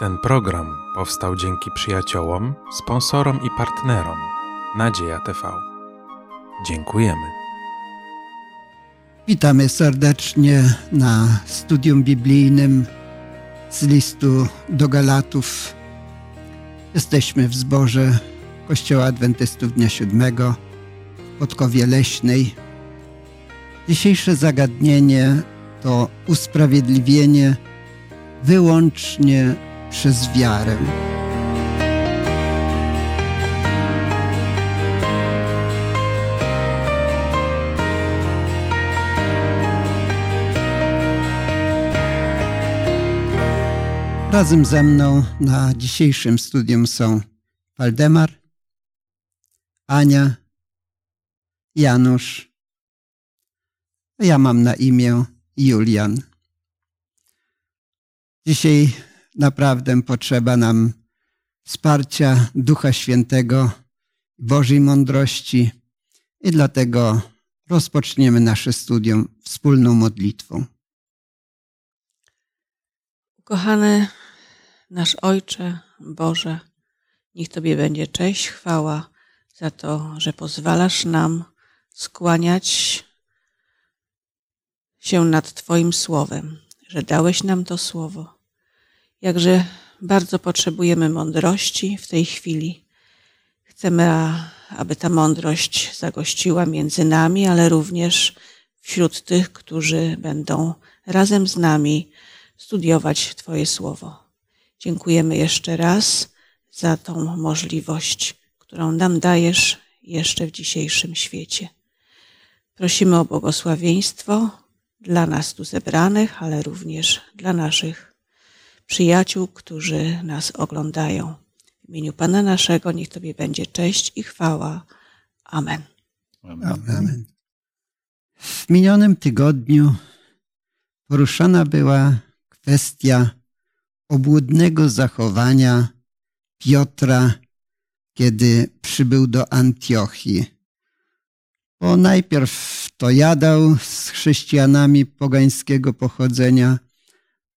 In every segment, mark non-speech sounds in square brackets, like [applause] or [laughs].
Ten program powstał dzięki przyjaciołom, sponsorom i partnerom Nadzieja TV. Dziękujemy. Witamy serdecznie na studium biblijnym z listu do Galatów. Jesteśmy w zborze Kościoła Adwentystów Dnia Siódmego w Podkowie Leśnej. Dzisiejsze zagadnienie to usprawiedliwienie wyłącznie przez wiarę. Razem ze mną na dzisiejszym studium są Waldemar, Ania, Janusz. Ja mam na imię Julian. Dzisiaj naprawdę potrzeba nam wsparcia Ducha Świętego, Bożej mądrości i dlatego rozpoczniemy nasze studium wspólną modlitwą. Kochany nasz Ojcze Boże, niech Tobie będzie cześć, chwała za to, że pozwalasz nam skłaniać się nad Twoim słowem, że dałeś nam to słowo. Jakże bardzo potrzebujemy mądrości w tej chwili. Chcemy, aby ta mądrość zagościła między nami, ale również wśród tych, którzy będą razem z nami studiować Twoje słowo. Dziękujemy jeszcze raz za tą możliwość, którą nam dajesz jeszcze w dzisiejszym świecie. Prosimy o błogosławieństwo dla nas tu zebranych, ale również dla naszych przyjaciół, którzy nas oglądają. W imieniu Pana naszego niech Tobie będzie cześć i chwała. Amen. Amen. W minionym tygodniu poruszana była kwestia obłudnego zachowania Piotra, kiedy przybył do Antiochii. Bo najpierw to jadał z chrześcijanami pogańskiego pochodzenia,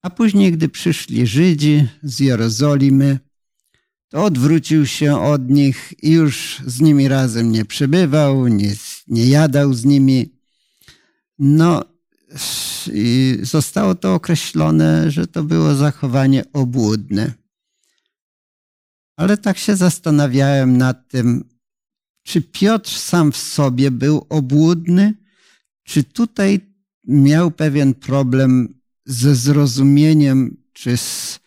a później, gdy przyszli Żydzi z Jerozolimy, to odwrócił się od nich i już z nimi razem nie przebywał, nie, nie jadał z nimi. No, i zostało to określone, że to było zachowanie obłudne. Ale tak się zastanawiałem nad tym, czy Piotr sam w sobie był obłudny, czy tutaj miał pewien problem ze zrozumieniem, czy z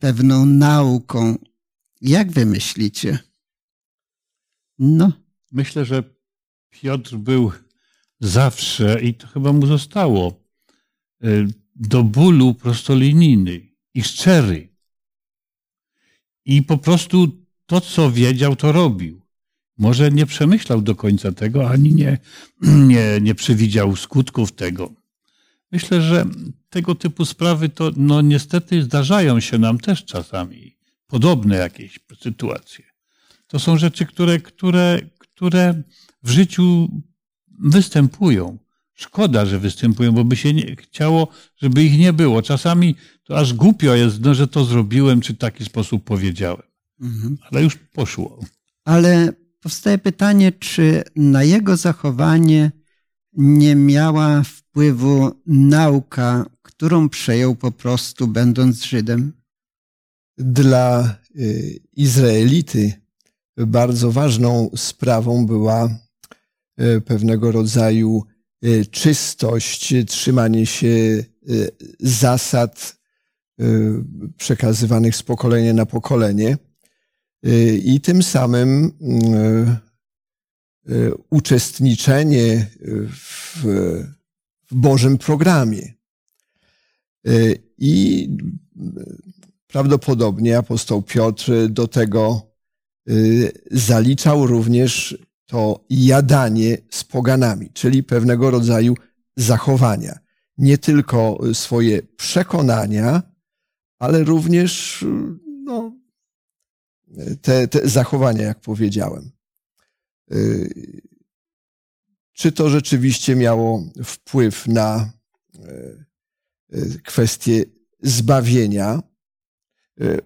pewną nauką. Jak wy myślicie? No. Myślę, że Piotr był zawsze, i to chyba mu zostało, y, do bólu prostolinijny i szczery. I po prostu to, co wiedział, to robił. Może nie przemyślał do końca tego, ani nie, [clears throat] nie, nie przewidział skutków tego. Myślę, że tego typu sprawy to no, niestety zdarzają się nam też czasami. Podobne jakieś sytuacje. To są rzeczy, które, które, które w życiu występują. Szkoda, że występują, bo by się nie, chciało, żeby ich nie było. Czasami to aż głupio jest, no, że to zrobiłem, czy w taki sposób powiedziałem. Mhm. Ale już poszło. Ale powstaje pytanie, czy na jego zachowanie nie miała wpływu nauka, którą przejął po prostu będąc Żydem? Dla y, Izraelity bardzo ważną sprawą była y, pewnego rodzaju y, czystość, trzymanie się zasad przekazywanych z pokolenia na pokolenie i tym samym uczestniczenie w, w Bożym programie. Y, I prawdopodobnie apostoł Piotr do tego y, zaliczał również to jadanie z poganami, czyli pewnego rodzaju zachowania. Nie tylko swoje przekonania, ale również no, te, te zachowania, jak powiedziałem. Czy to rzeczywiście miało wpływ na y, y, kwestię zbawienia?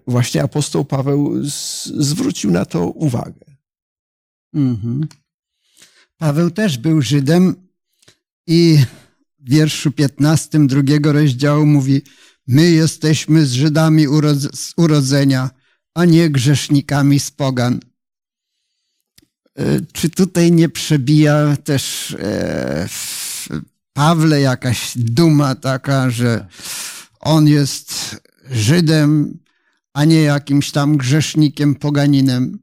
właśnie apostoł Paweł zwrócił na to uwagę. Mhm. Paweł też był Żydem i w wierszu 15 drugiego rozdziału mówi my jesteśmy z Żydami z urodzenia, a nie grzesznikami z pogan. E, czy tutaj nie przebija też e, w Pawle jakaś duma taka, że on jest Żydem, a nie jakimś tam grzesznikiem, poganinem?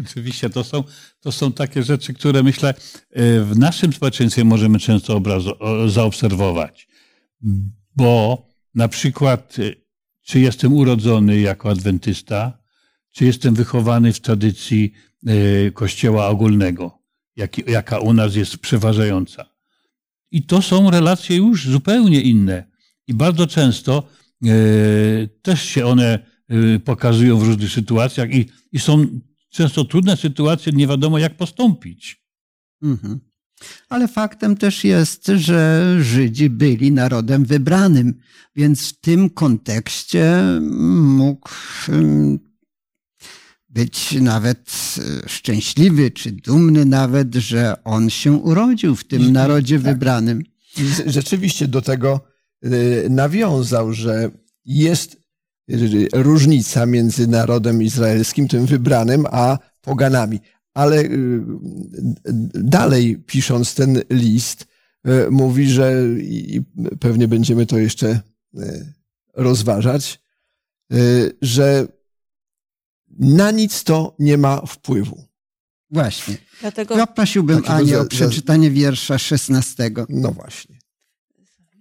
Oczywiście, to są, to są takie rzeczy, które myślę e, w naszym społeczeństwie możemy często obrazo, zaobserwować. Bo na przykład, czy jestem urodzony jako adwentysta, czy jestem wychowany w tradycji Kościoła ogólnego, jak, jaka u nas jest przeważająca. I to są relacje już zupełnie inne. I bardzo często e, też się one e, pokazują w różnych sytuacjach i, i są często trudne sytuacje, nie wiadomo jak postąpić. Mhm. Ale faktem też jest, że Żydzi byli narodem wybranym, więc w tym kontekście mógł być nawet e, szczęśliwy czy dumny nawet, że on się urodził w tym narodzie tak. wybranym. Rzeczywiście do tego e, nawiązał, że jest e, różnica między narodem izraelskim, tym wybranym, a poganami. Ale dalej pisząc ten list, mówi, że i pewnie będziemy to jeszcze rozważać, że na nic to nie ma wpływu. Właśnie. Dlatego... Ja prosiłbym Anię o przeczytanie wiersza 16. No właśnie.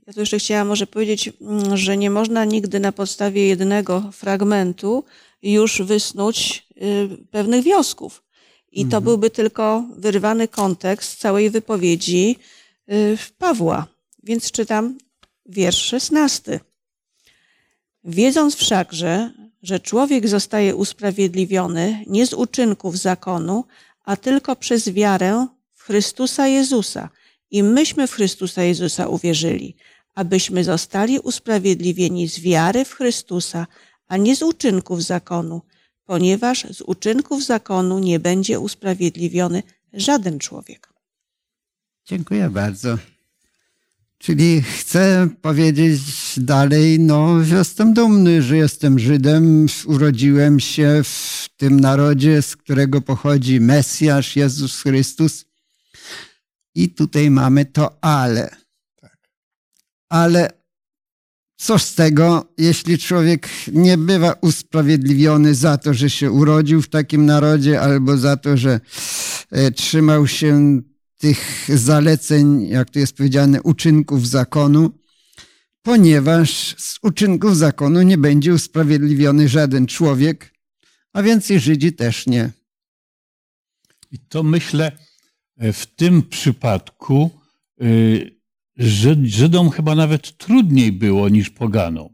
Ja tu jeszcze chciałam może powiedzieć, mm, że nie można nigdy na podstawie jednego fragmentu już wysnuć y, pewnych wniosków. I to mhm. byłby tylko wyrwany kontekst całej wypowiedzi y, Pawła. Więc czytam wiersz 16. Wiedząc wszakże, że człowiek zostaje usprawiedliwiony nie z uczynków zakonu, a tylko przez wiarę w Chrystusa Jezusa. I myśmy w Chrystusa Jezusa uwierzyli, abyśmy zostali usprawiedliwieni z wiary w Chrystusa, a nie z uczynków zakonu, ponieważ z uczynków zakonu nie będzie usprawiedliwiony żaden człowiek. Dziękuję bardzo. Czyli chcę powiedzieć dalej, no, jestem dumny, że jestem Żydem, urodziłem się w tym narodzie, z którego pochodzi Mesjasz, Jezus Chrystus. I tutaj mamy to ale. Ale co z tego, jeśli człowiek nie bywa usprawiedliwiony za to, że się urodził w takim narodzie, albo za to, że e, trzymał się tych zaleceń, jak to jest powiedziane, uczynków zakonu, ponieważ z uczynków zakonu nie będzie usprawiedliwiony żaden człowiek, a więc i Żydzi też nie. I to myślę e, w tym przypadku że Żydom chyba nawet trudniej było niż poganom,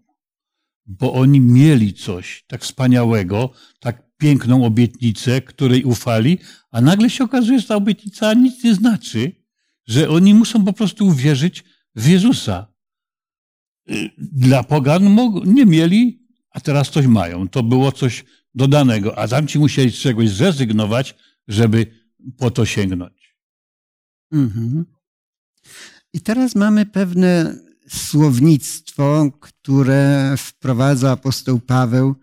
bo oni mieli coś tak wspaniałego, tak piękną obietnicę, której ufali, a nagle się okazuje, że ta obietnica nic nie znaczy, że oni muszą po prostu uwierzyć w Jezusa. Y, dla pogan nie mieli, a teraz coś mają. To było coś dodanego, a tamci musieli z czegoś zrezygnować, żeby po to sięgnąć. Mhm. I teraz mamy pewne słownictwo, które wprowadza apostoł Paweł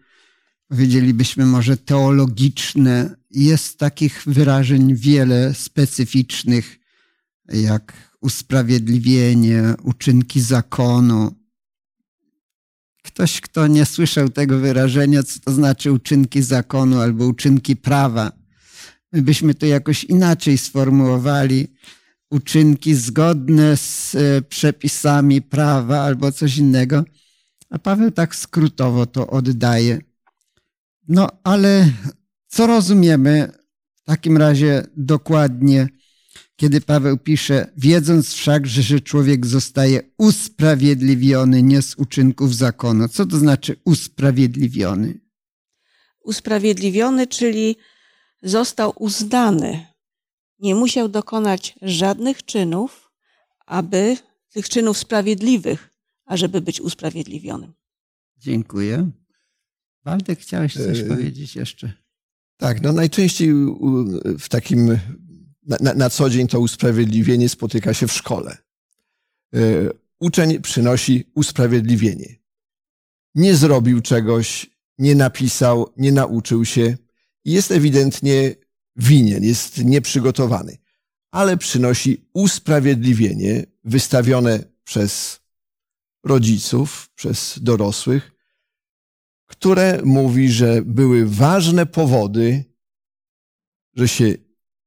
powiedzielibyśmy może teologiczne. Jest takich wyrażeń wiele specyficznych, jak usprawiedliwienie, uczynki zakonu. Ktoś, kto nie słyszał tego wyrażenia, co to znaczy uczynki zakonu albo uczynki prawa, my byśmy to jakoś inaczej sformułowali. Uczynki zgodne z e, przepisami prawa albo coś innego. A Paweł tak skrótowo to oddaje. No ale co rozumiemy w takim razie dokładnie, kiedy Paweł pisze, wiedząc wszak, że człowiek zostaje usprawiedliwiony nie z uczynków zakonu. Co to znaczy usprawiedliwiony? Usprawiedliwiony, czyli został uznany. Nie musiał dokonać żadnych czynów, aby tych czynów sprawiedliwych, ażeby być usprawiedliwionym. Dziękuję. Waldek, chciałeś coś E, powiedzieć jeszcze? Tak, no najczęściej w takim, na, na, na co dzień to usprawiedliwienie spotyka się w szkole. E, Uczeń przynosi usprawiedliwienie. Nie zrobił czegoś, nie napisał, nie nauczył się. Jest ewidentnie winien, jest nieprzygotowany, ale przynosi usprawiedliwienie wystawione przez rodziców, przez dorosłych, które mówi, że były ważne powody, że się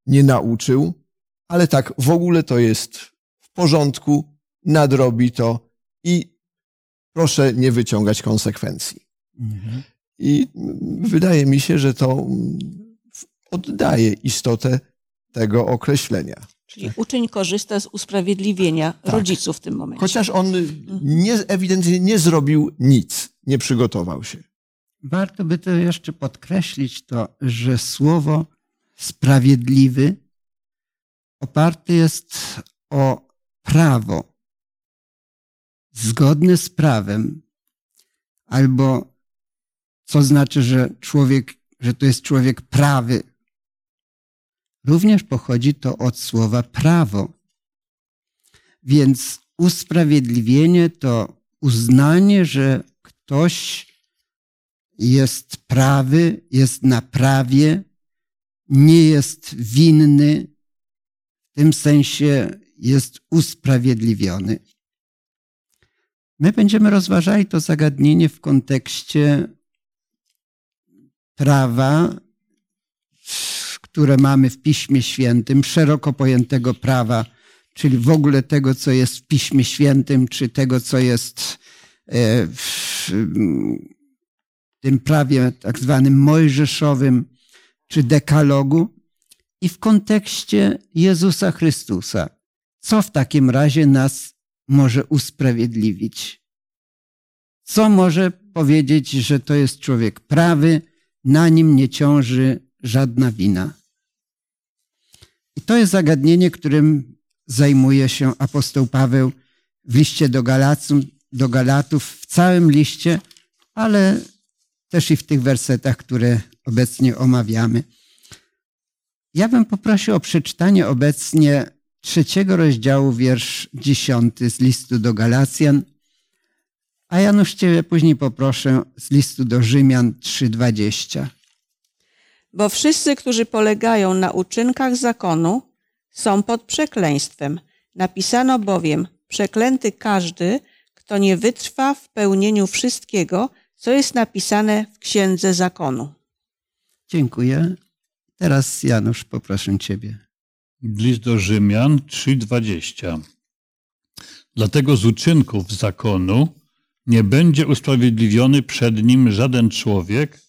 nie nauczył, ale tak w ogóle to jest w porządku, nadrobi to i proszę nie wyciągać konsekwencji. Mhm. I wydaje mi się, że to oddaje istotę tego określenia. Czyli uczeń korzysta z usprawiedliwienia rodziców w tym momencie. Chociaż on nie, ewidentnie nie zrobił nic, nie przygotował się. Warto by to jeszcze podkreślić to, że słowo sprawiedliwy oparte jest o prawo zgodne z prawem, albo co znaczy, że człowiek, że to jest człowiek prawy. Również pochodzi to od słowa prawo. Więc usprawiedliwienie to uznanie, że ktoś jest prawy, jest na prawie, nie jest winny, w tym sensie jest usprawiedliwiony. My będziemy rozważali to zagadnienie w kontekście prawa, które mamy w Piśmie Świętym, szeroko pojętego prawa, czyli w ogóle tego, co jest w Piśmie Świętym, czy tego, co jest e, w tym prawie tak zwanym mojżeszowym, czy dekalogu, i w kontekście Jezusa Chrystusa. Co w takim razie nas może usprawiedliwić? Co może powiedzieć, że to jest człowiek prawy, na nim nie ciąży żadna wina? I to jest zagadnienie, którym zajmuje się apostoł Paweł w liście do, do Galatów, w całym liście, ale też i w tych wersetach, które obecnie omawiamy. Ja bym poprosił o przeczytanie obecnie trzeciego rozdziału, wiersz dziesiąty z listu do Galacjan, a Janusz Ciebie później poproszę z listu do Rzymian 3,20. Bo wszyscy, którzy polegają na uczynkach zakonu, są pod przekleństwem. Napisano bowiem, przeklęty każdy, kto nie wytrwa w pełnieniu wszystkiego, co jest napisane w księdze zakonu. Dziękuję. Teraz Janusz, poproszę Ciebie. List do Rzymian 3:20. Dlatego z uczynków zakonu nie będzie usprawiedliwiony przed nim żaden człowiek,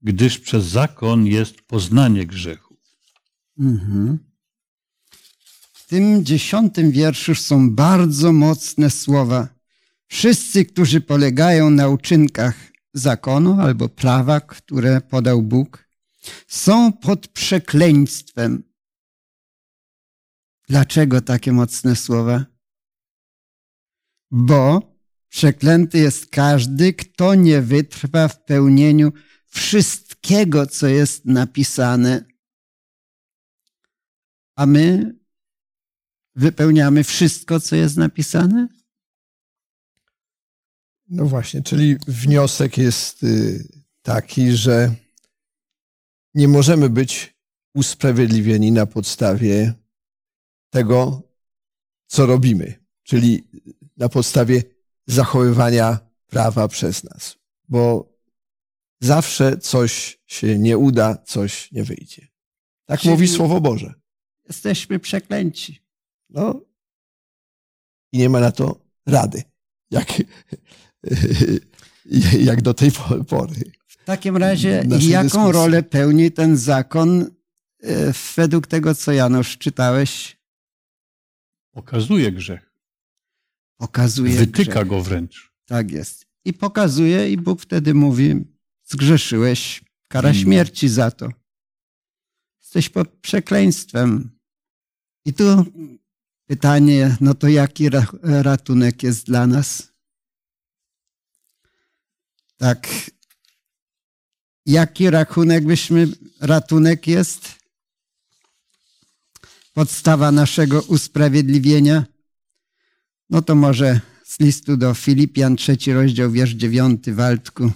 gdyż przez zakon jest poznanie grzechu. Mhm. W tym dziesiątym wierszu są bardzo mocne słowa. Wszyscy, którzy polegają na uczynkach zakonu albo prawa, które podał Bóg, są pod przekleństwem. Dlaczego takie mocne słowa? Bo przeklęty jest każdy, kto nie wytrwa w pełnieniu wszystkiego, co jest napisane. A my wypełniamy wszystko, co jest napisane? No właśnie, czyli wniosek jest y, taki, że nie możemy być usprawiedliwieni na podstawie tego, co robimy, czyli na podstawie zachowywania prawa przez nas, bo zawsze coś się nie uda, coś nie wyjdzie. Tak Czyli- mówi Słowo Boże. Jesteśmy przeklęci. No i nie ma na to rady, jak, [laughs] jak do tej po- pory. W takim razie, naszej jaką dyskusji. rolę pełni ten zakon e, według tego, co Janusz czytałeś? Pokazuje grzech. Pokazuje. Wytyka grzech. go wręcz. Tak jest. I pokazuje, i Bóg wtedy mówi: Zgrzeszyłeś, kara śmierci za to. Jesteś pod przekleństwem. I tu pytanie: no to jaki ra- ratunek jest dla nas? Tak, jaki rachunek byśmy, ratunek jest? Podstawa naszego usprawiedliwienia? No to może z listu do Filipian, trzeci rozdział, wiersz dziewiąty, Waldku,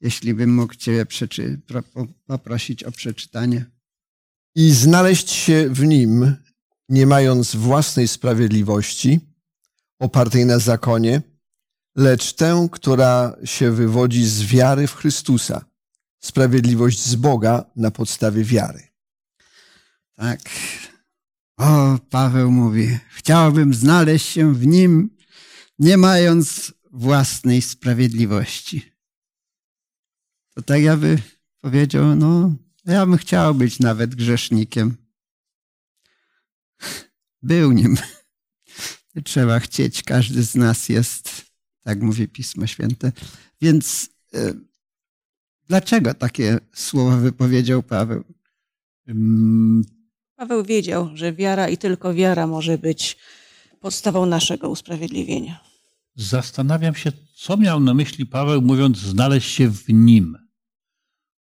jeśli bym mógł przeczy, poprosić o przeczytanie. I znaleźć się w nim, nie mając własnej sprawiedliwości, opartej na zakonie, lecz tę, która się wywodzi z wiary w Chrystusa, sprawiedliwość z Boga na podstawie wiary. Tak. O, Paweł mówi, chciałbym znaleźć się w nim, nie mając własnej sprawiedliwości. To tak ja by powiedział, no, ja bym chciał być nawet grzesznikiem. Był nim. [laughs] Trzeba chcieć, każdy z nas jest, tak mówi Pismo Święte. Więc e, dlaczego takie słowa wypowiedział Paweł? Paweł wiedział, że wiara i tylko wiara może być podstawą naszego usprawiedliwienia. Zastanawiam się, co miał na myśli Paweł, mówiąc znaleźć się w nim.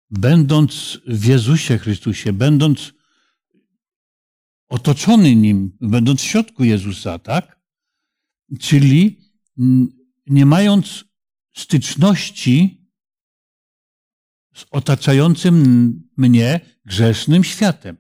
Będąc w Jezusie Chrystusie, będąc otoczony nim, będąc w środku Jezusa, tak? Czyli nie mając styczności z otaczającym mnie grzesznym światem.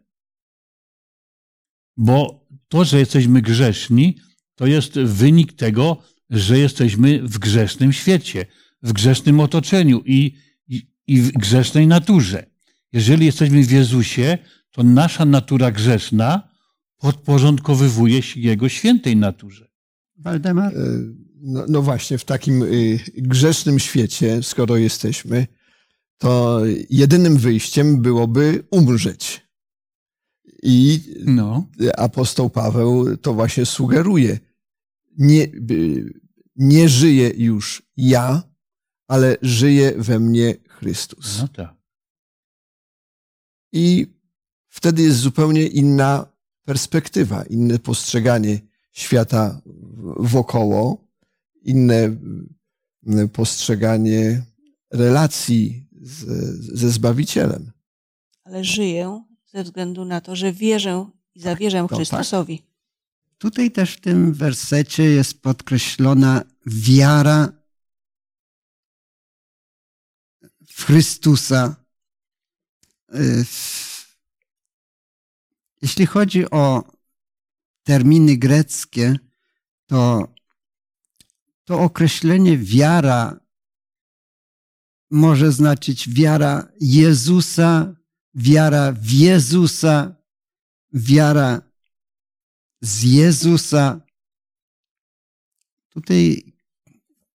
Bo to, że jesteśmy grzeszni, to jest wynik tego, że jesteśmy w grzesznym świecie, w grzesznym otoczeniu i, i, i w grzesznej naturze. Jeżeli jesteśmy w Jezusie, to nasza natura grzeszna podporządkowywuje się Jego świętej naturze. Waldemar? No, no właśnie, w takim y, grzesznym świecie, skoro jesteśmy, to jedynym wyjściem byłoby umrzeć. I no. apostoł Paweł to właśnie sugeruje. Nie, nie żyję już ja, ale żyje we mnie Chrystus. No tak. I wtedy jest zupełnie inna perspektywa, inne postrzeganie świata wokoło, inne postrzeganie relacji z, ze Zbawicielem. Ale żyję ze względu na to, że wierzę i zawierzę tak, Chrystusowi. Tak. Tutaj też w tym wersecie jest podkreślona wiara w Chrystusa. Jeśli chodzi o terminy greckie, to to określenie wiara może znaczyć wiara Jezusa, wiara w Jezusa, wiara z Jezusa. Tutaj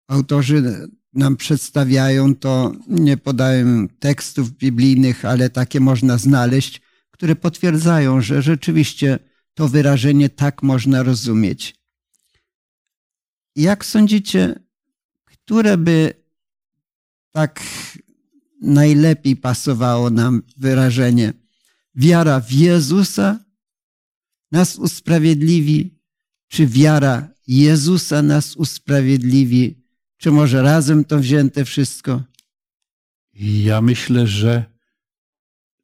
autorzy nam przedstawiają to, nie podają tekstów biblijnych, ale takie można znaleźć, które potwierdzają, że rzeczywiście to wyrażenie tak można rozumieć. Jak sądzicie, które by tak najlepiej pasowało nam wyrażenie wiara w Jezusa nas usprawiedliwi, czy wiara Jezusa nas usprawiedliwi, czy może razem to wzięte wszystko? Ja myślę, że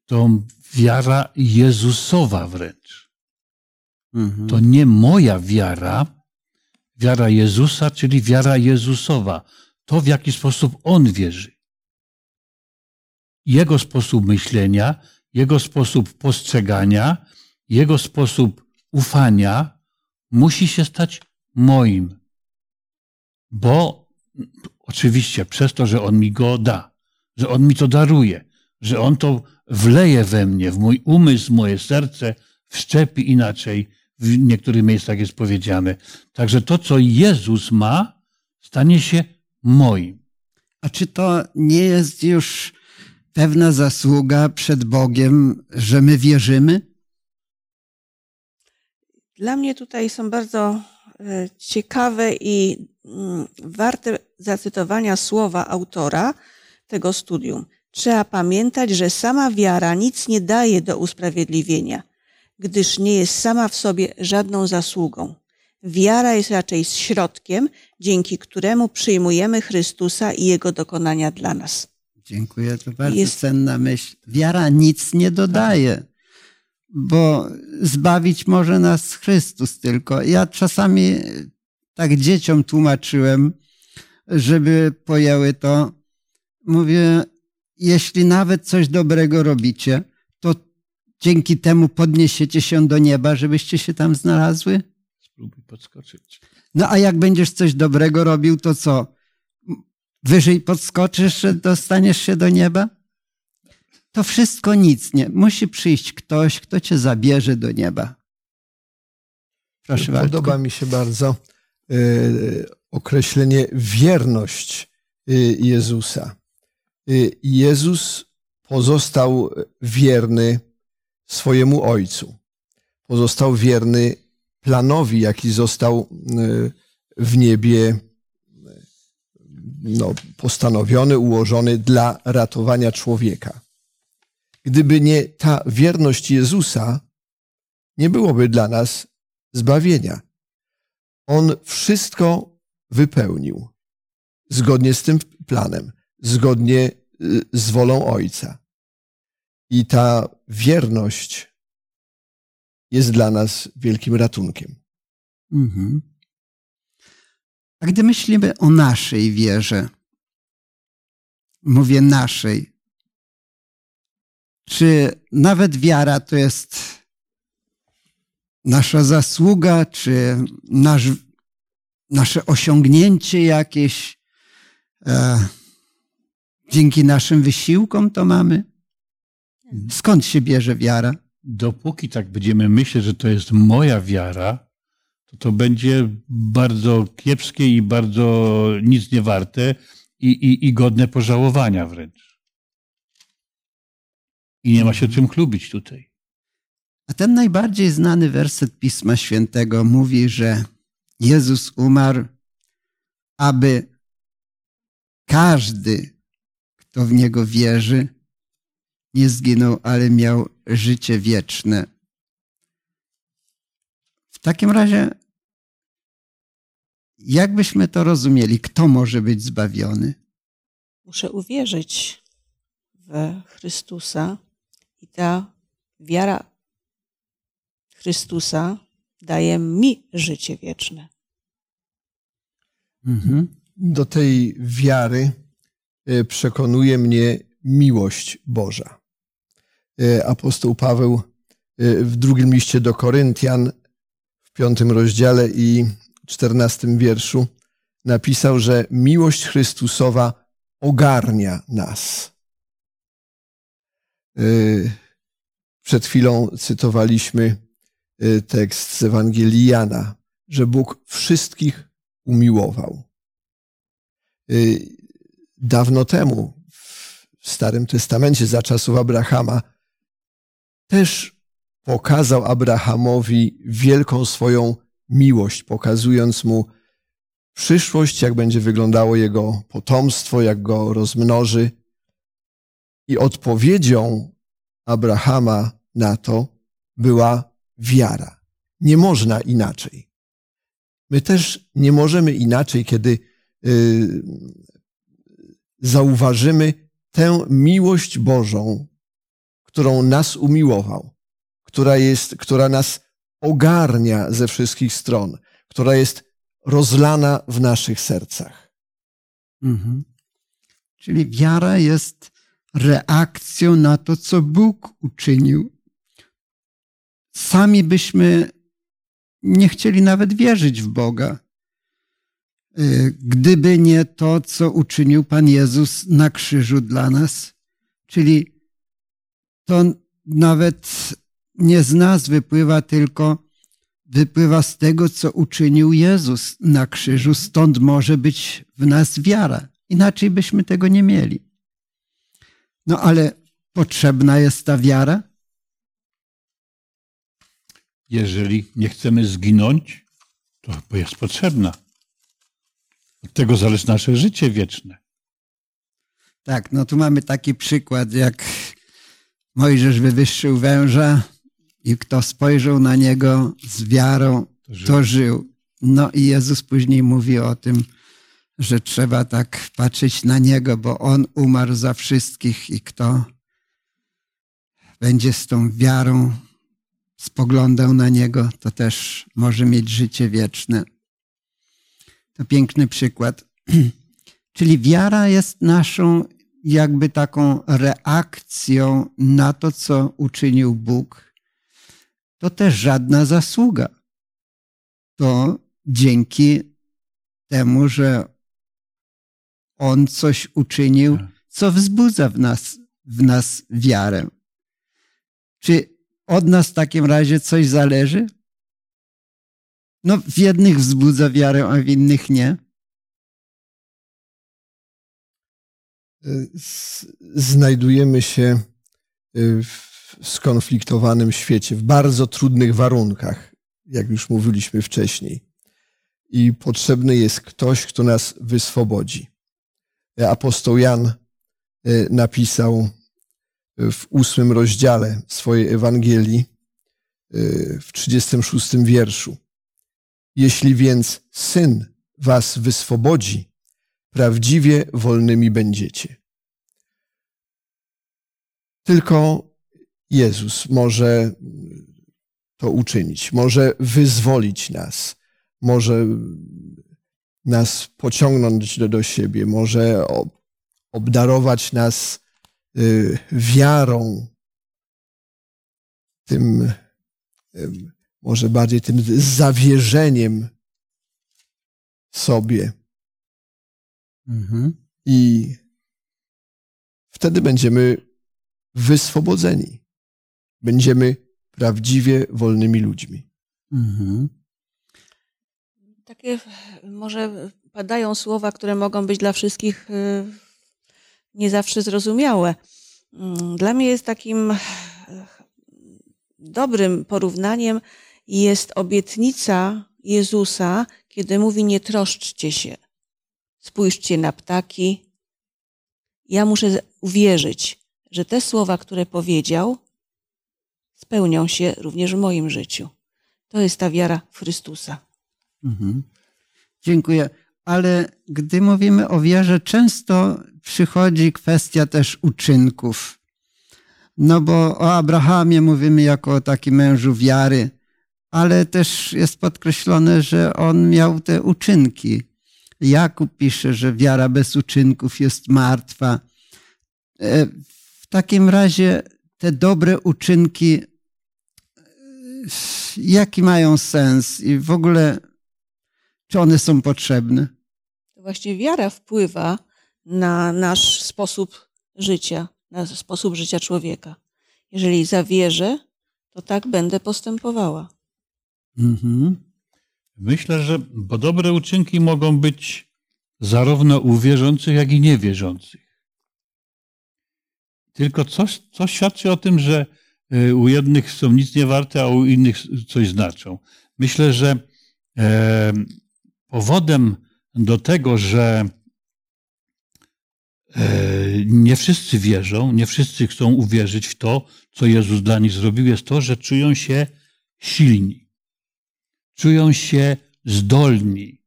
to wiara Jezusowa wręcz. Mhm. To nie moja wiara, wiara Jezusa, czyli wiara Jezusowa. To, w jaki sposób On wierzy. Jego sposób myślenia, Jego sposób postrzegania, Jego sposób ufania musi się stać moim. Bo oczywiście przez to, że On mi go da, że On mi to daruje, że On to wleje we mnie, w mój umysł, moje serce, wszczepi inaczej, w niektórych miejscach jest powiedziane. Także to, co Jezus ma, stanie się moim. A czy to nie jest już pewna zasługa przed Bogiem, że my wierzymy? Dla mnie tutaj są bardzo e, ciekawe i mm, warte zacytowania słowa autora tego studium. Trzeba pamiętać, że sama wiara nic nie daje do usprawiedliwienia, gdyż nie jest sama w sobie żadną zasługą. Wiara jest raczej środkiem, dzięki któremu przyjmujemy Chrystusa i Jego dokonania dla nas. Dziękuję, to bardzo Jest- cenna myśl. Wiara nic nie dodaje, bo zbawić może nas Chrystus tylko. Ja czasami tak dzieciom tłumaczyłem, żeby pojęły to. Mówię, jeśli nawet coś dobrego robicie, dzięki temu podniesiecie się do nieba, żebyście się tam znalazły? Spróbuj podskoczyć. No a jak będziesz coś dobrego robił, to co? Wyżej podskoczysz, że dostaniesz się do nieba? To wszystko nic nie. Musi przyjść ktoś, kto cię zabierze do nieba. Proszę bardzo. Podoba mi się bardzo e, określenie wierność e, Jezusa. E, Jezus pozostał wierny swojemu Ojcu. Pozostał wierny planowi, jaki został e, w niebie e, no, postanowiony, ułożony dla ratowania człowieka. Gdyby nie ta wierność Jezusa, nie byłoby dla nas zbawienia. On wszystko wypełnił zgodnie z tym planem, zgodnie y, z wolą Ojca. I ta wierność jest dla nas wielkim ratunkiem. Mhm. A gdy myślimy o naszej wierze, mówię naszej, czy nawet wiara to jest nasza zasługa, czy nasz, nasze osiągnięcie jakieś, e, dzięki naszym wysiłkom to mamy? Skąd się bierze wiara? Dopóki tak będziemy myśleć, że to jest moja wiara, to to będzie bardzo kiepskie i bardzo nic nie warte i, i, i godne pożałowania wręcz. I nie ma się czym chlubić tutaj. A ten najbardziej znany werset Pisma Świętego mówi, że Jezus umarł, aby każdy, kto w Niego wierzy, nie zginął, ale miał życie wieczne. W takim razie, jak byśmy to rozumieli? Kto może być zbawiony? Muszę uwierzyć w Chrystusa i ta wiara Chrystusa daje mi życie wieczne. Mhm. Do tej wiary e, przekonuje mnie miłość Boża. E, Apostoł Paweł e, w drugim liście do Koryntian w piątym rozdziale i czternastym wierszu napisał, że miłość Chrystusowa ogarnia nas. E, Przed chwilą cytowaliśmy tekst z Ewangelii Jana, że Bóg wszystkich umiłował. Y, Dawno temu, w Starym Testamencie, za czasów Abrahama, też pokazał Abrahamowi wielką swoją miłość, pokazując mu przyszłość, jak będzie wyglądało jego potomstwo, jak go rozmnoży. I odpowiedzią Abrahama na to była wiara. Nie można inaczej. My też nie możemy inaczej, kiedy y, zauważymy tę miłość Bożą, którą nas umiłował, która, jest, która nas ogarnia ze wszystkich stron, która jest rozlana w naszych sercach. Mhm. Czyli wiara jest reakcją na to, co Bóg uczynił. Sami byśmy nie chcieli nawet wierzyć w Boga, y, gdyby nie to, co uczynił Pan Jezus na krzyżu dla nas. Czyli to nawet nie z nas wypływa, tylko wypływa z tego, co uczynił Jezus na krzyżu. Stąd może być w nas wiara. Inaczej byśmy tego nie mieli. No ale potrzebna jest ta wiara? Jeżeli nie chcemy zginąć, to jest potrzebna. Od tego zależy nasze życie wieczne. Tak, no tu mamy taki przykład, jak Mojżesz wywyższył węża i kto spojrzał na niego z wiarą, To żył. to żył. No i Jezus później mówi o tym, że trzeba tak patrzeć na Niego, bo On umarł za wszystkich i kto będzie z tą wiarą spoglądał na Niego, to też może mieć życie wieczne. To piękny przykład. [clears throat] Czyli wiara jest naszą jakby taką reakcją na to, co uczynił Bóg. To też żadna zasługa. To dzięki temu, że On coś uczynił, Tak. co wzbudza w nas, w nas wiarę. Czy od nas w takim razie coś zależy? No, w jednych wzbudza wiarę, a w innych nie. Znajdujemy się y, w skonfliktowanym świecie, w bardzo trudnych warunkach, jak już mówiliśmy wcześniej. I potrzebny jest ktoś, kto nas wyswobodzi. Apostoł Jan y, napisał w ósmym rozdziale swojej Ewangelii, y, w 36 wierszu. Jeśli więc Syn was wyswobodzi, prawdziwie wolnymi będziecie. Tylko Jezus może to uczynić, może wyzwolić nas, może nas pociągnąć do, do siebie, może ob- obdarować nas y, wiarą, tym, ym, może bardziej tym zawierzeniem sobie. Mhm. I wtedy będziemy wyswobodzeni. Będziemy prawdziwie wolnymi ludźmi. Mhm. Takie może padają słowa, które mogą być dla wszystkich y, nie zawsze zrozumiałe. Mm, Dla mnie jest takim y, dobrym porównaniem jest obietnica Jezusa, kiedy mówi nie troszczcie się. Spójrzcie na ptaki. Ja muszę uwierzyć, że te słowa, które powiedział, spełnią się również w moim życiu. To jest ta wiara w Chrystusa. Mhm. Dziękuję. Ale gdy mówimy o wierze, często przychodzi kwestia też uczynków. No bo o Abrahamie mówimy jako o takim mężu wiary, ale też jest podkreślone, że on miał te uczynki. Jakub pisze, że wiara bez uczynków jest martwa. E, W takim razie te dobre uczynki, e, jaki mają sens i w ogóle czy one są potrzebne? To właśnie wiara wpływa na nasz sposób życia, na sposób życia człowieka. Jeżeli zawierzę, to tak będę postępowała. Mhm. Myślę, że bo dobre uczynki mogą być zarówno u wierzących, jak i niewierzących. Tylko coś, coś świadczy o tym, że y, u jednych są nic nie warte, a u innych coś znaczą. Myślę, że e, powodem do tego, że e, nie wszyscy wierzą, nie wszyscy chcą uwierzyć w to, co Jezus dla nich zrobił, jest to, że czują się silni czują się zdolni.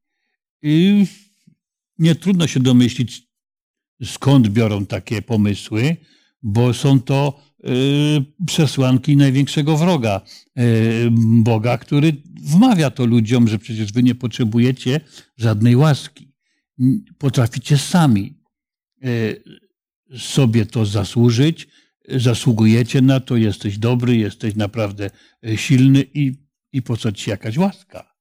I nie trudno się domyślić, skąd biorą takie pomysły, bo są to y, przesłanki największego wroga y, Boga, który wmawia to ludziom, że przecież wy nie potrzebujecie żadnej łaski. Potraficie sami y, sobie to zasłużyć, zasługujecie na to, jesteś dobry, jesteś naprawdę silny i i po co ci jakaś łaska?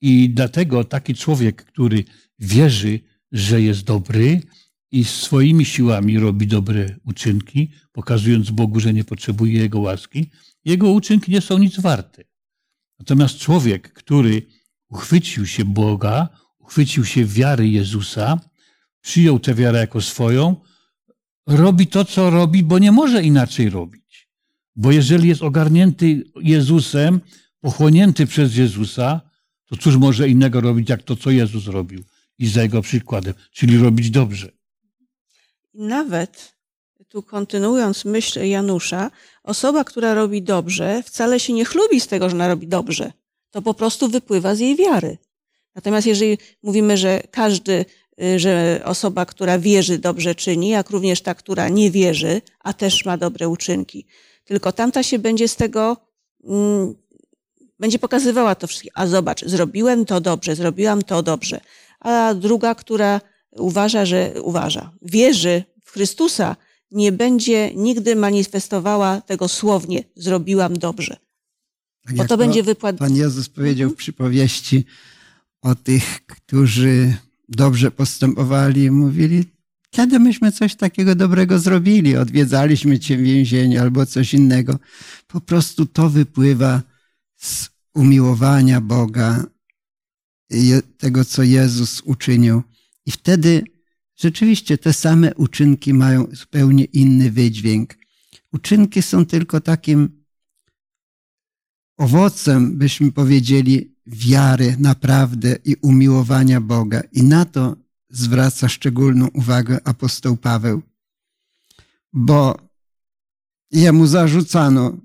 I dlatego taki człowiek, który wierzy, że jest dobry i swoimi siłami robi dobre uczynki, pokazując Bogu, że nie potrzebuje jego łaski, jego uczynki nie są nic warte. Natomiast człowiek, który uchwycił się Boga, uchwycił się wiary Jezusa, przyjął tę wiarę jako swoją, robi to, co robi, bo nie może inaczej robić. Bo jeżeli jest ogarnięty Jezusem, pochłonięty przez Jezusa, to cóż może innego robić, jak to, co Jezus robił i za jego przykładem, czyli robić dobrze. Nawet, tu kontynuując myśl Janusza, osoba, która robi dobrze, wcale się nie chlubi z tego, że ona robi dobrze. To po prostu wypływa z jej wiary. Natomiast jeżeli mówimy, że każdy y, że osoba, która wierzy, dobrze czyni, jak również ta, która nie wierzy, a też ma dobre uczynki. Tylko tamta się będzie z tego, mm, będzie pokazywała to wszystko. A zobacz, zrobiłem to dobrze, zrobiłam to dobrze. A druga, która uważa, że uważa, wierzy w Chrystusa, nie będzie nigdy manifestowała tego słownie, zrobiłam dobrze. Bo Jak to będzie wypłat. Pan Jezus powiedział w Mhm. przypowieści o tych, którzy dobrze postępowali, mówili, kiedy myśmy coś takiego dobrego zrobili, odwiedzaliśmy cię w więzieniu albo coś innego. Po prostu to wypływa z umiłowania Boga, tego, co Jezus uczynił. I wtedy rzeczywiście te same uczynki mają zupełnie inny wydźwięk. Uczynki są tylko takim owocem, byśmy powiedzieli, wiary naprawdę i umiłowania Boga. I na to zwraca szczególną uwagę apostoł Paweł. Bo jemu zarzucano,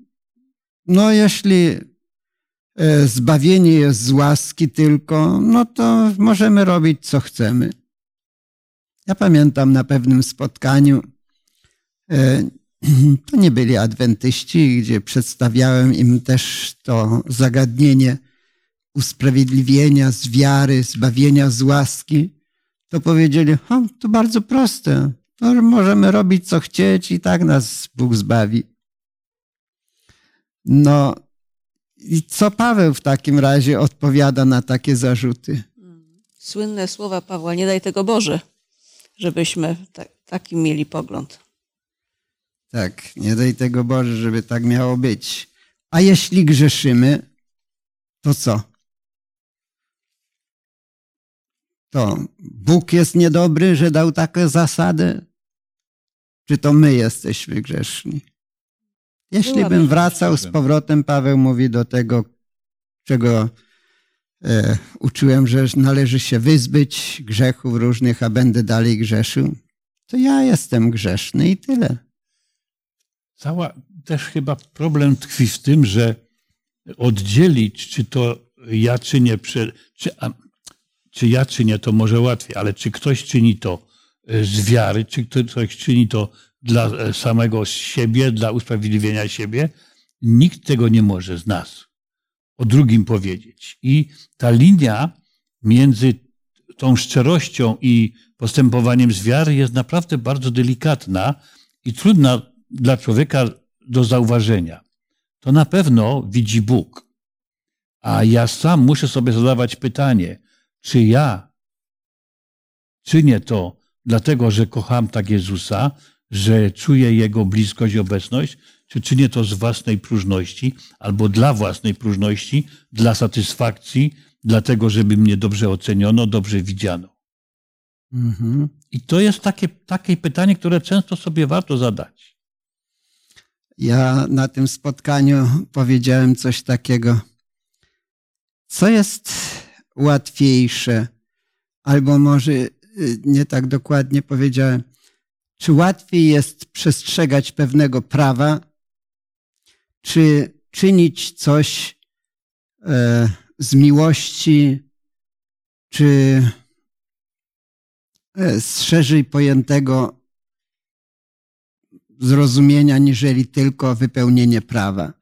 no jeśli zbawienie jest z łaski tylko, no to możemy robić co chcemy. Ja pamiętam na pewnym spotkaniu, e, [clears throat] to nie byli adwentyści, gdzie przedstawiałem im też to zagadnienie usprawiedliwienia z wiary, zbawienia z łaski, to powiedzieli, o, to bardzo proste, to możemy robić co chcieć i tak nas Bóg zbawi. No i co Paweł w takim razie odpowiada na takie zarzuty? Słynne słowa Pawła, nie daj tego Boże, żebyśmy ta, taki mieli pogląd. Tak, nie daj tego Boże, żeby tak miało być. A jeśli grzeszymy, to co? To Bóg jest niedobry, że dał taką zasadę? Czy to my jesteśmy grzeszni? Jeśli bym wracał z powrotem, Paweł mówi do tego, czego e, uczyłem, że należy się wyzbyć grzechów różnych, a będę dalej grzeszył, to ja jestem grzeszny i tyle. Cała też chyba problem tkwi w tym, że oddzielić, czy to ja czynię, czy, czy, a, czy ja czynię, to może łatwiej, ale czy ktoś czyni to e, z wiary, czy ktoś czyni to dla e, samego siebie, dla usprawiedliwienia siebie, nikt tego nie może z nas o drugim powiedzieć. I ta linia między tą szczerością i postępowaniem z wiary jest naprawdę bardzo delikatna i trudna dla człowieka do zauważenia. To na pewno widzi Bóg. A ja sam muszę sobie zadawać pytanie, czy ja czynię to dlatego, że kocham tak Jezusa, że czuję Jego bliskość i obecność, czy czynię to z własnej próżności albo dla własnej próżności, dla satysfakcji, dlatego, żeby mnie dobrze oceniono, dobrze widziano. Mhm. I to jest takie, takie pytanie, które często sobie warto zadać. Ja na tym spotkaniu powiedziałem coś takiego. Co jest łatwiejsze, albo może y, nie tak dokładnie powiedziałem, czy łatwiej jest przestrzegać pewnego prawa, czy czynić coś e, z miłości, czy e, z szerzej pojętego zrozumienia, niżeli tylko wypełnienie prawa.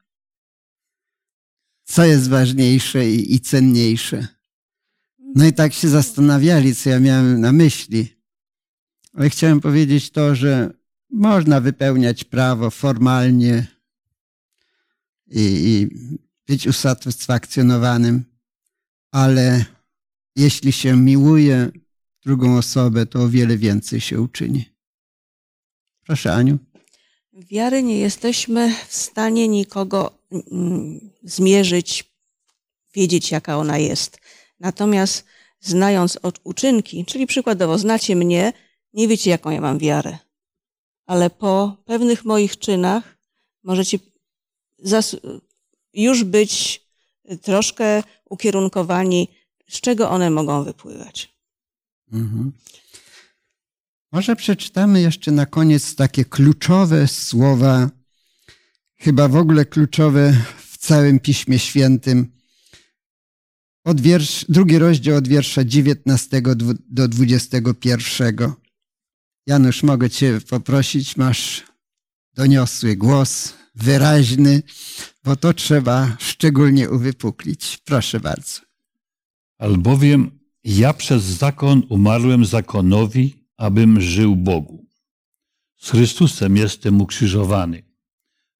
Co jest ważniejsze i, i cenniejsze? No i tak się zastanawiali, co ja miałem na myśli. Ale chciałem powiedzieć to, że można wypełniać prawo formalnie i, i być usatysfakcjonowanym, ale jeśli się miłuje drugą osobę, to o wiele więcej się uczyni. Proszę, Aniu. Wiary nie jesteśmy w stanie nikogo mm, zmierzyć, wiedzieć, jaka ona jest. Natomiast znając uczynki, czyli przykładowo znacie mnie, nie wiecie, jaką ja mam wiarę. Ale po pewnych moich czynach możecie już być troszkę ukierunkowani, z czego one mogą wypływać. Mhm. Może przeczytamy jeszcze na koniec takie kluczowe słowa, chyba w ogóle kluczowe w całym Piśmie Świętym. od wiersz, drugi rozdział od wiersza 19 do 21. Janusz, mogę Cię poprosić, masz doniosły głos, wyraźny, bo to trzeba szczególnie uwypuklić. Proszę bardzo. Albowiem ja przez zakon umarłem zakonowi, abym żył Bogu. Z Chrystusem jestem ukrzyżowany.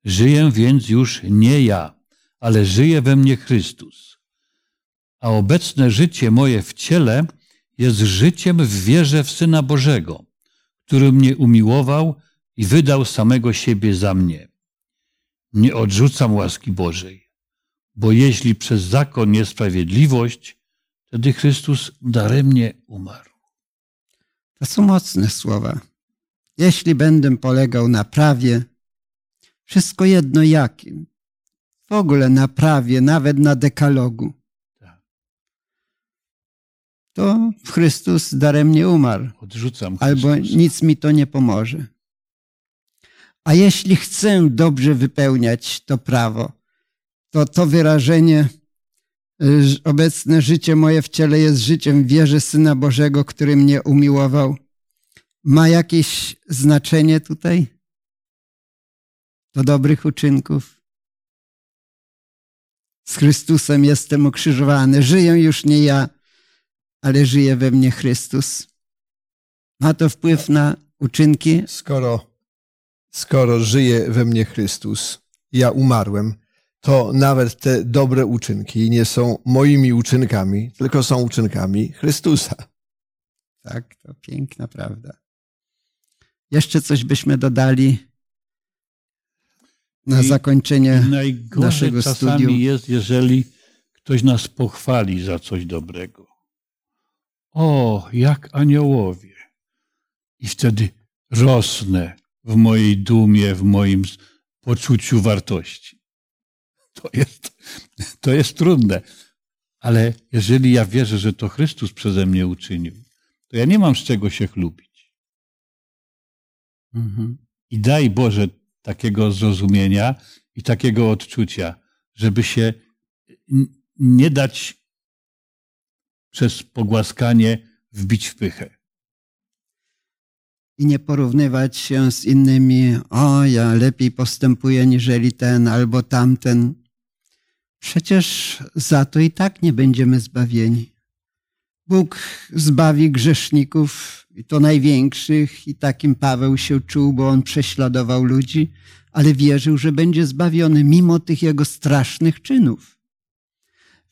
Żyję więc już nie ja, ale żyje we mnie Chrystus. A obecne życie moje w ciele jest życiem w wierze w Syna Bożego, który mnie umiłował i wydał samego siebie za mnie. Nie odrzucam łaski Bożej, bo jeśli przez zakon niesprawiedliwość, wtedy Chrystus daremnie umarł. To są mocne słowa. Jeśli będę polegał na prawie, wszystko jedno jakim, w ogóle na prawie, nawet na dekalogu. To Chrystus daremnie umarł, Odrzucam albo nic mi to nie pomoże. A jeśli chcę dobrze wypełniać to prawo, to to wyrażenie y, że obecne życie moje w ciele jest życiem w wierze Syna Bożego, który mnie umiłował, ma jakieś znaczenie tutaj? Do dobrych uczynków. Z Chrystusem jestem ukrzyżowany. Żyję już nie ja, ale żyje we mnie Chrystus. Ma to wpływ na uczynki? Skoro, skoro żyje we mnie Chrystus, ja umarłem, to nawet te dobre uczynki nie są moimi uczynkami, tylko są uczynkami Chrystusa. Tak, to piękna prawda. Jeszcze coś byśmy dodali na I- zakończenie. I najgorzej naszego czasami studium. jest, jeżeli ktoś nas pochwali za coś dobrego. O, jak aniołowie. I wtedy rosnę w mojej dumie, w moim poczuciu wartości. To jest, to jest trudne. Ale jeżeli ja wierzę, że to Chrystus przeze mnie uczynił, to ja nie mam z czego się chlubić. Mhm. I daj Boże takiego zrozumienia i takiego odczucia, żeby się nie dać przez pogłaskanie wbić w pychę. I nie porównywać się z innymi. O, ja lepiej postępuję niżeli ten albo tamten. Przecież za to i tak nie będziemy zbawieni. Bóg zbawi grzeszników, i to największych, i takim Paweł się czuł, bo on prześladował ludzi, ale wierzył, że będzie zbawiony mimo tych jego strasznych czynów.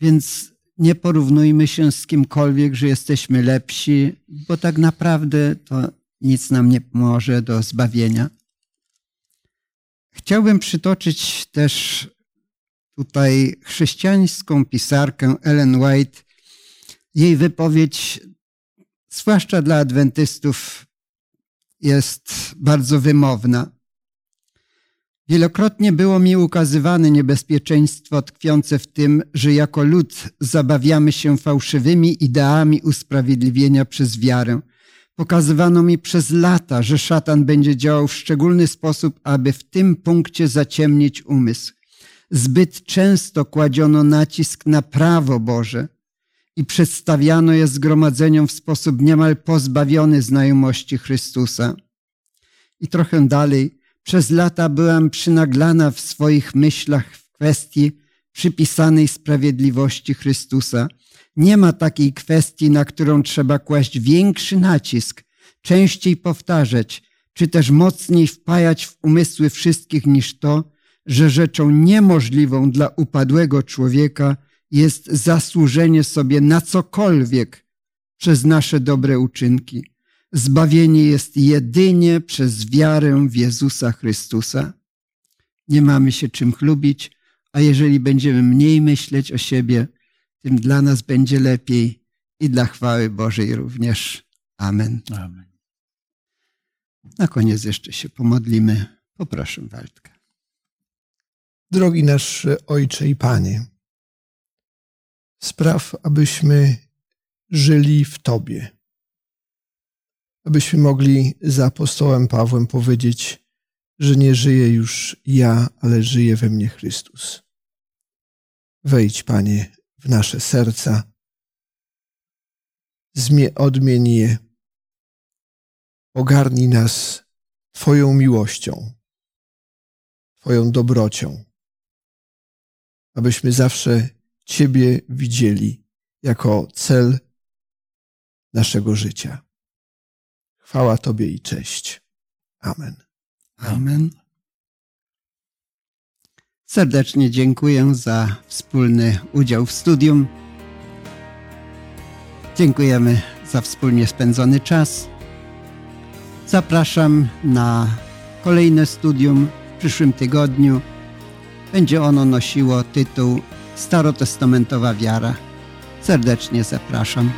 Więc nie porównujmy się z kimkolwiek, że jesteśmy lepsi, bo tak naprawdę to nic nam nie pomoże do zbawienia. Chciałbym przytoczyć też tutaj chrześcijańską pisarkę Ellen White. Jej wypowiedź, zwłaszcza dla adwentystów, jest bardzo wymowna. Wielokrotnie było mi ukazywane niebezpieczeństwo tkwiące w tym, że jako lud zabawiamy się fałszywymi ideami usprawiedliwienia przez wiarę. Pokazywano mi przez lata, że szatan będzie działał w szczególny sposób, aby w tym punkcie zaciemnić umysł. Zbyt często kładziono nacisk na prawo Boże i przedstawiano je zgromadzeniom w sposób niemal pozbawiony znajomości Chrystusa. I trochę dalej, przez lata byłam przynaglana w swoich myślach w kwestii przypisanej sprawiedliwości Chrystusa. Nie ma takiej kwestii, na którą trzeba kłaść większy nacisk, częściej powtarzać, czy też mocniej wpajać w umysły wszystkich niż to, że rzeczą niemożliwą dla upadłego człowieka jest zasłużenie sobie na cokolwiek przez nasze dobre uczynki. Zbawienie jest jedynie przez wiarę w Jezusa Chrystusa. Nie mamy się czym chlubić, a jeżeli będziemy mniej myśleć o siebie, tym dla nas będzie lepiej i dla chwały Bożej również. Amen. Amen. Na koniec jeszcze się pomodlimy. Poproszę Waldka. Drogi nasz Ojcze i Panie, spraw, abyśmy żyli w Tobie, abyśmy mogli za apostołem Pawłem powiedzieć, że nie żyję już ja, ale żyje we mnie Chrystus. Wejdź, Panie, w nasze serca. Zmie, odmień je. Ogarnij nas Twoją miłością, Twoją dobrocią, abyśmy zawsze Ciebie widzieli jako cel naszego życia. Chwała Tobie i cześć. Amen. Amen. Serdecznie dziękuję za wspólny udział w studium. Dziękujemy za wspólnie spędzony czas. Zapraszam na kolejne studium w przyszłym tygodniu. Będzie ono nosiło tytuł Starotestamentowa wiara. Serdecznie zapraszam.